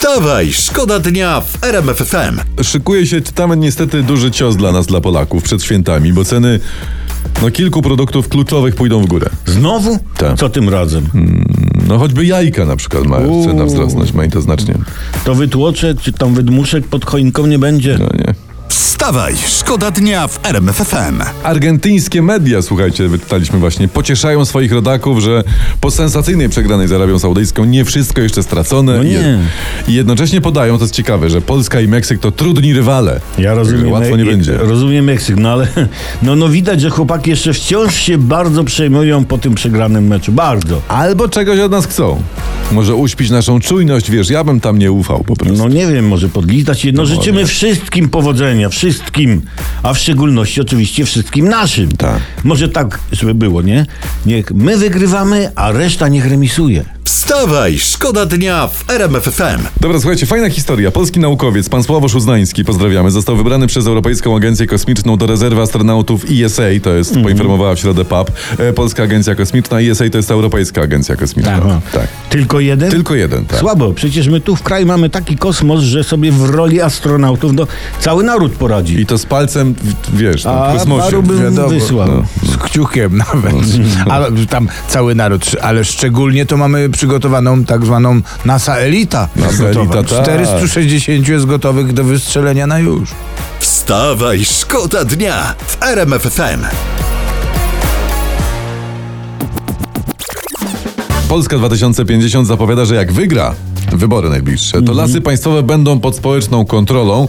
Wstawaj, szkoda dnia w RMF FM. Szykuje się tam niestety duży cios dla nas, dla Polaków przed świętami, bo ceny no, kilku produktów kluczowych pójdą w górę. Znowu? Tak. Co tym razem? No choćby jajka na przykład mają Uuu. cena wzrosnąć, ma i to znacznie. To wytłoczek, czy tam wydmuszek pod choinką nie będzie? No nie. Wstawaj, szkoda dnia w RMF FM. Argentyńskie media, słuchajcie, wyczytaliśmy właśnie, pocieszają swoich rodaków, że po sensacyjnej przegranej z Arabią Saudyjską nie wszystko jeszcze stracone. No nie. I jed- I jednocześnie podają, to jest ciekawe, że Polska i Meksyk to trudni rywale. Ja rozumiem. Łatwo nie będzie. Rozumiem Meksyk, no ale no, no widać, że chłopaki jeszcze wciąż się bardzo przejmują po tym przegranym meczu. Bardzo. Albo czegoś od nas chcą. Może uśpić naszą czujność, wiesz, ja bym tam nie ufał po prostu. No nie wiem, może podlitać się. No życzymy wszystkim powodzenia, wszystkim, a w szczególności oczywiście wszystkim naszym. Tak. Może tak, żeby było, nie? Niech my wygrywamy, a reszta niech remisuje. Wstawaj, szkoda dnia w RMF FM. Dobra, słuchajcie, fajna historia. Polski naukowiec, pan Sławosz Uznański, pozdrawiamy, został wybrany przez Europejską Agencję Kosmiczną do rezerwy astronautów ESA, to jest, Mhm. poinformowała w środę PAP, e, Polska Agencja Kosmiczna, ESA to jest Europejska Agencja Kosmiczna. Aha. Tak. Tylko jeden? Tylko jeden, tak. Słabo, przecież my tu w kraju mamy taki kosmos, że sobie w roli astronautów no, cały naród poradzi. I to z palcem, w- wiesz, tam A w kosmosie. paru bym Wiadomo, wysłał. no. Z kciukiem nawet. Ale tam cały naród, ale szczególnie to mamy przygotowaną tak zwaną NASA Elita. NASA. Elita, tak. 460 jest gotowych do wystrzelenia na już. Wstawaj, szkoda dnia w RMF FM. Polska 2050 zapowiada, że jak wygra wybory najbliższe, to Mhm. lasy państwowe będą pod społeczną kontrolą.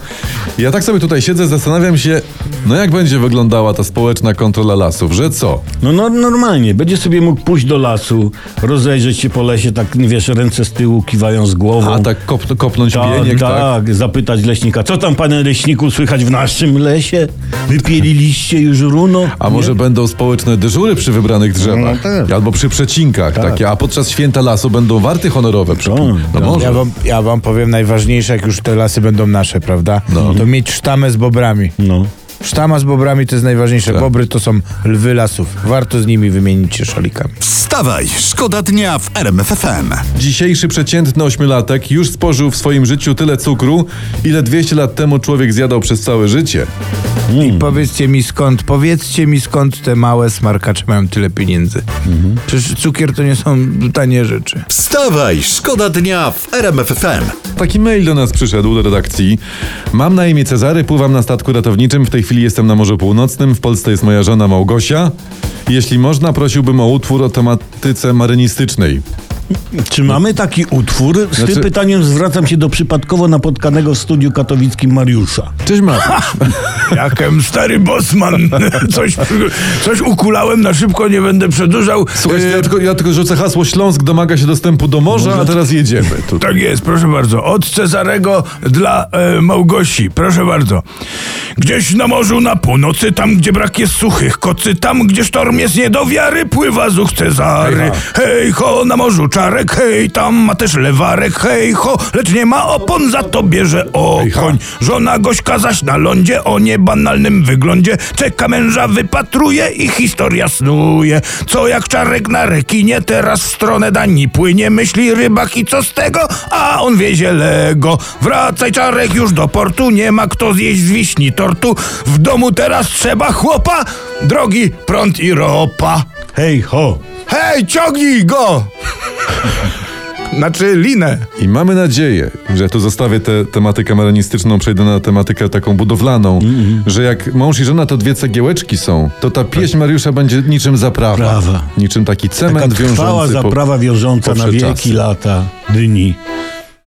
Ja tak sobie tutaj siedzę, zastanawiam się, no jak będzie wyglądała ta społeczna kontrola lasów, że co? No, no normalnie, będzie sobie mógł pójść do lasu, rozejrzeć się po lesie, tak wiesz, ręce z tyłu, kiwając głową. A tak kop, kopnąć tak, bieniek, tak? tak, zapytać leśnika, co tam panie leśniku słychać w naszym lesie? Wypieliliście już runo? A może będą społeczne dyżury przy wybranych drzewach? No tak. Albo przy przecinkach Tak. takie, a podczas święta lasu będą warty honorowe. Przy... Tak, No tak. Może. Ja wam, ja wam powiem najważniejsze, jak już te lasy będą nasze, prawda? To mieć sztamę z bobrami. No. Sztama z bobrami to jest najważniejsze. Tak. Bobry to są lwy lasów. Warto z nimi wymienić się szalikami. Wstawaj, szkoda dnia w RMF FM. Dzisiejszy przeciętny ośmiolatek już spożył w swoim życiu tyle cukru, ile 200 lat temu człowiek zjadał przez całe życie. I powiedzcie mi skąd, powiedzcie mi skąd te małe smarkacze mają tyle pieniędzy. Przecież cukier to nie są tanie rzeczy. Wstawaj, szkoda dnia w RMF FM. Taki mail do nas przyszedł do redakcji. Mam na imię Cezary, pływam na statku ratowniczym. W tej chwili jestem na Morzu Północnym. W Polsce jest moja żona Małgosia. Jeśli można, prosiłbym o utwór o tematyce marynistycznej. Czy mamy taki utwór? Z Znaczy- tym pytaniem zwracam się do przypadkowo napotkanego w studiu katowickim Mariusza. Cześć Mariusz. Jakem stary bosman. Coś, coś ukulałem na szybko, nie będę przedłużał. Słuchajcie, E, ja tylko, ja tylko rzucę hasło Śląsk domaga się dostępu do morza, a teraz jedziemy. Tu. Tak jest, proszę bardzo. Od Cezarego dla e, Małgosi. Proszę bardzo. Gdzieś na morzu na północy, tam gdzie brak jest suchych kocy, tam gdzie sztorm jest nie do wiary, pływa zuch Cezary. Hej ho, na morzu czarek, hej, tam ma też lewarek, hej ho, lecz nie ma opon, za to bierze okoń. Żona Gośka zaś na lądzie o niebanalnym wyglądzie czeka męża, wypatruje i historia snuje. Co jak czarek na rekinie, teraz w stronę Danii płynie, myśli rybak i co z tego? A on wiezie Lego. Wracaj czarek już do portu, nie ma kto zjeść z wiśni tortu. W domu teraz trzeba chłopa, drogi prąd i ropa. Hej ho! Hej, ciągnij go! Znaczy linę. I mamy nadzieję, że tu zostawię tę tematykę marynistyczną, przejdę na tematykę taką budowlaną, że jak mąż i żona to dwie cegiełeczki są, to ta pieśń Mariusza będzie niczym zaprawa. Prawa. Niczym taki Taka cement trwała wiążący po- zaprawa wiążąca na wieki, czas. lata, dni.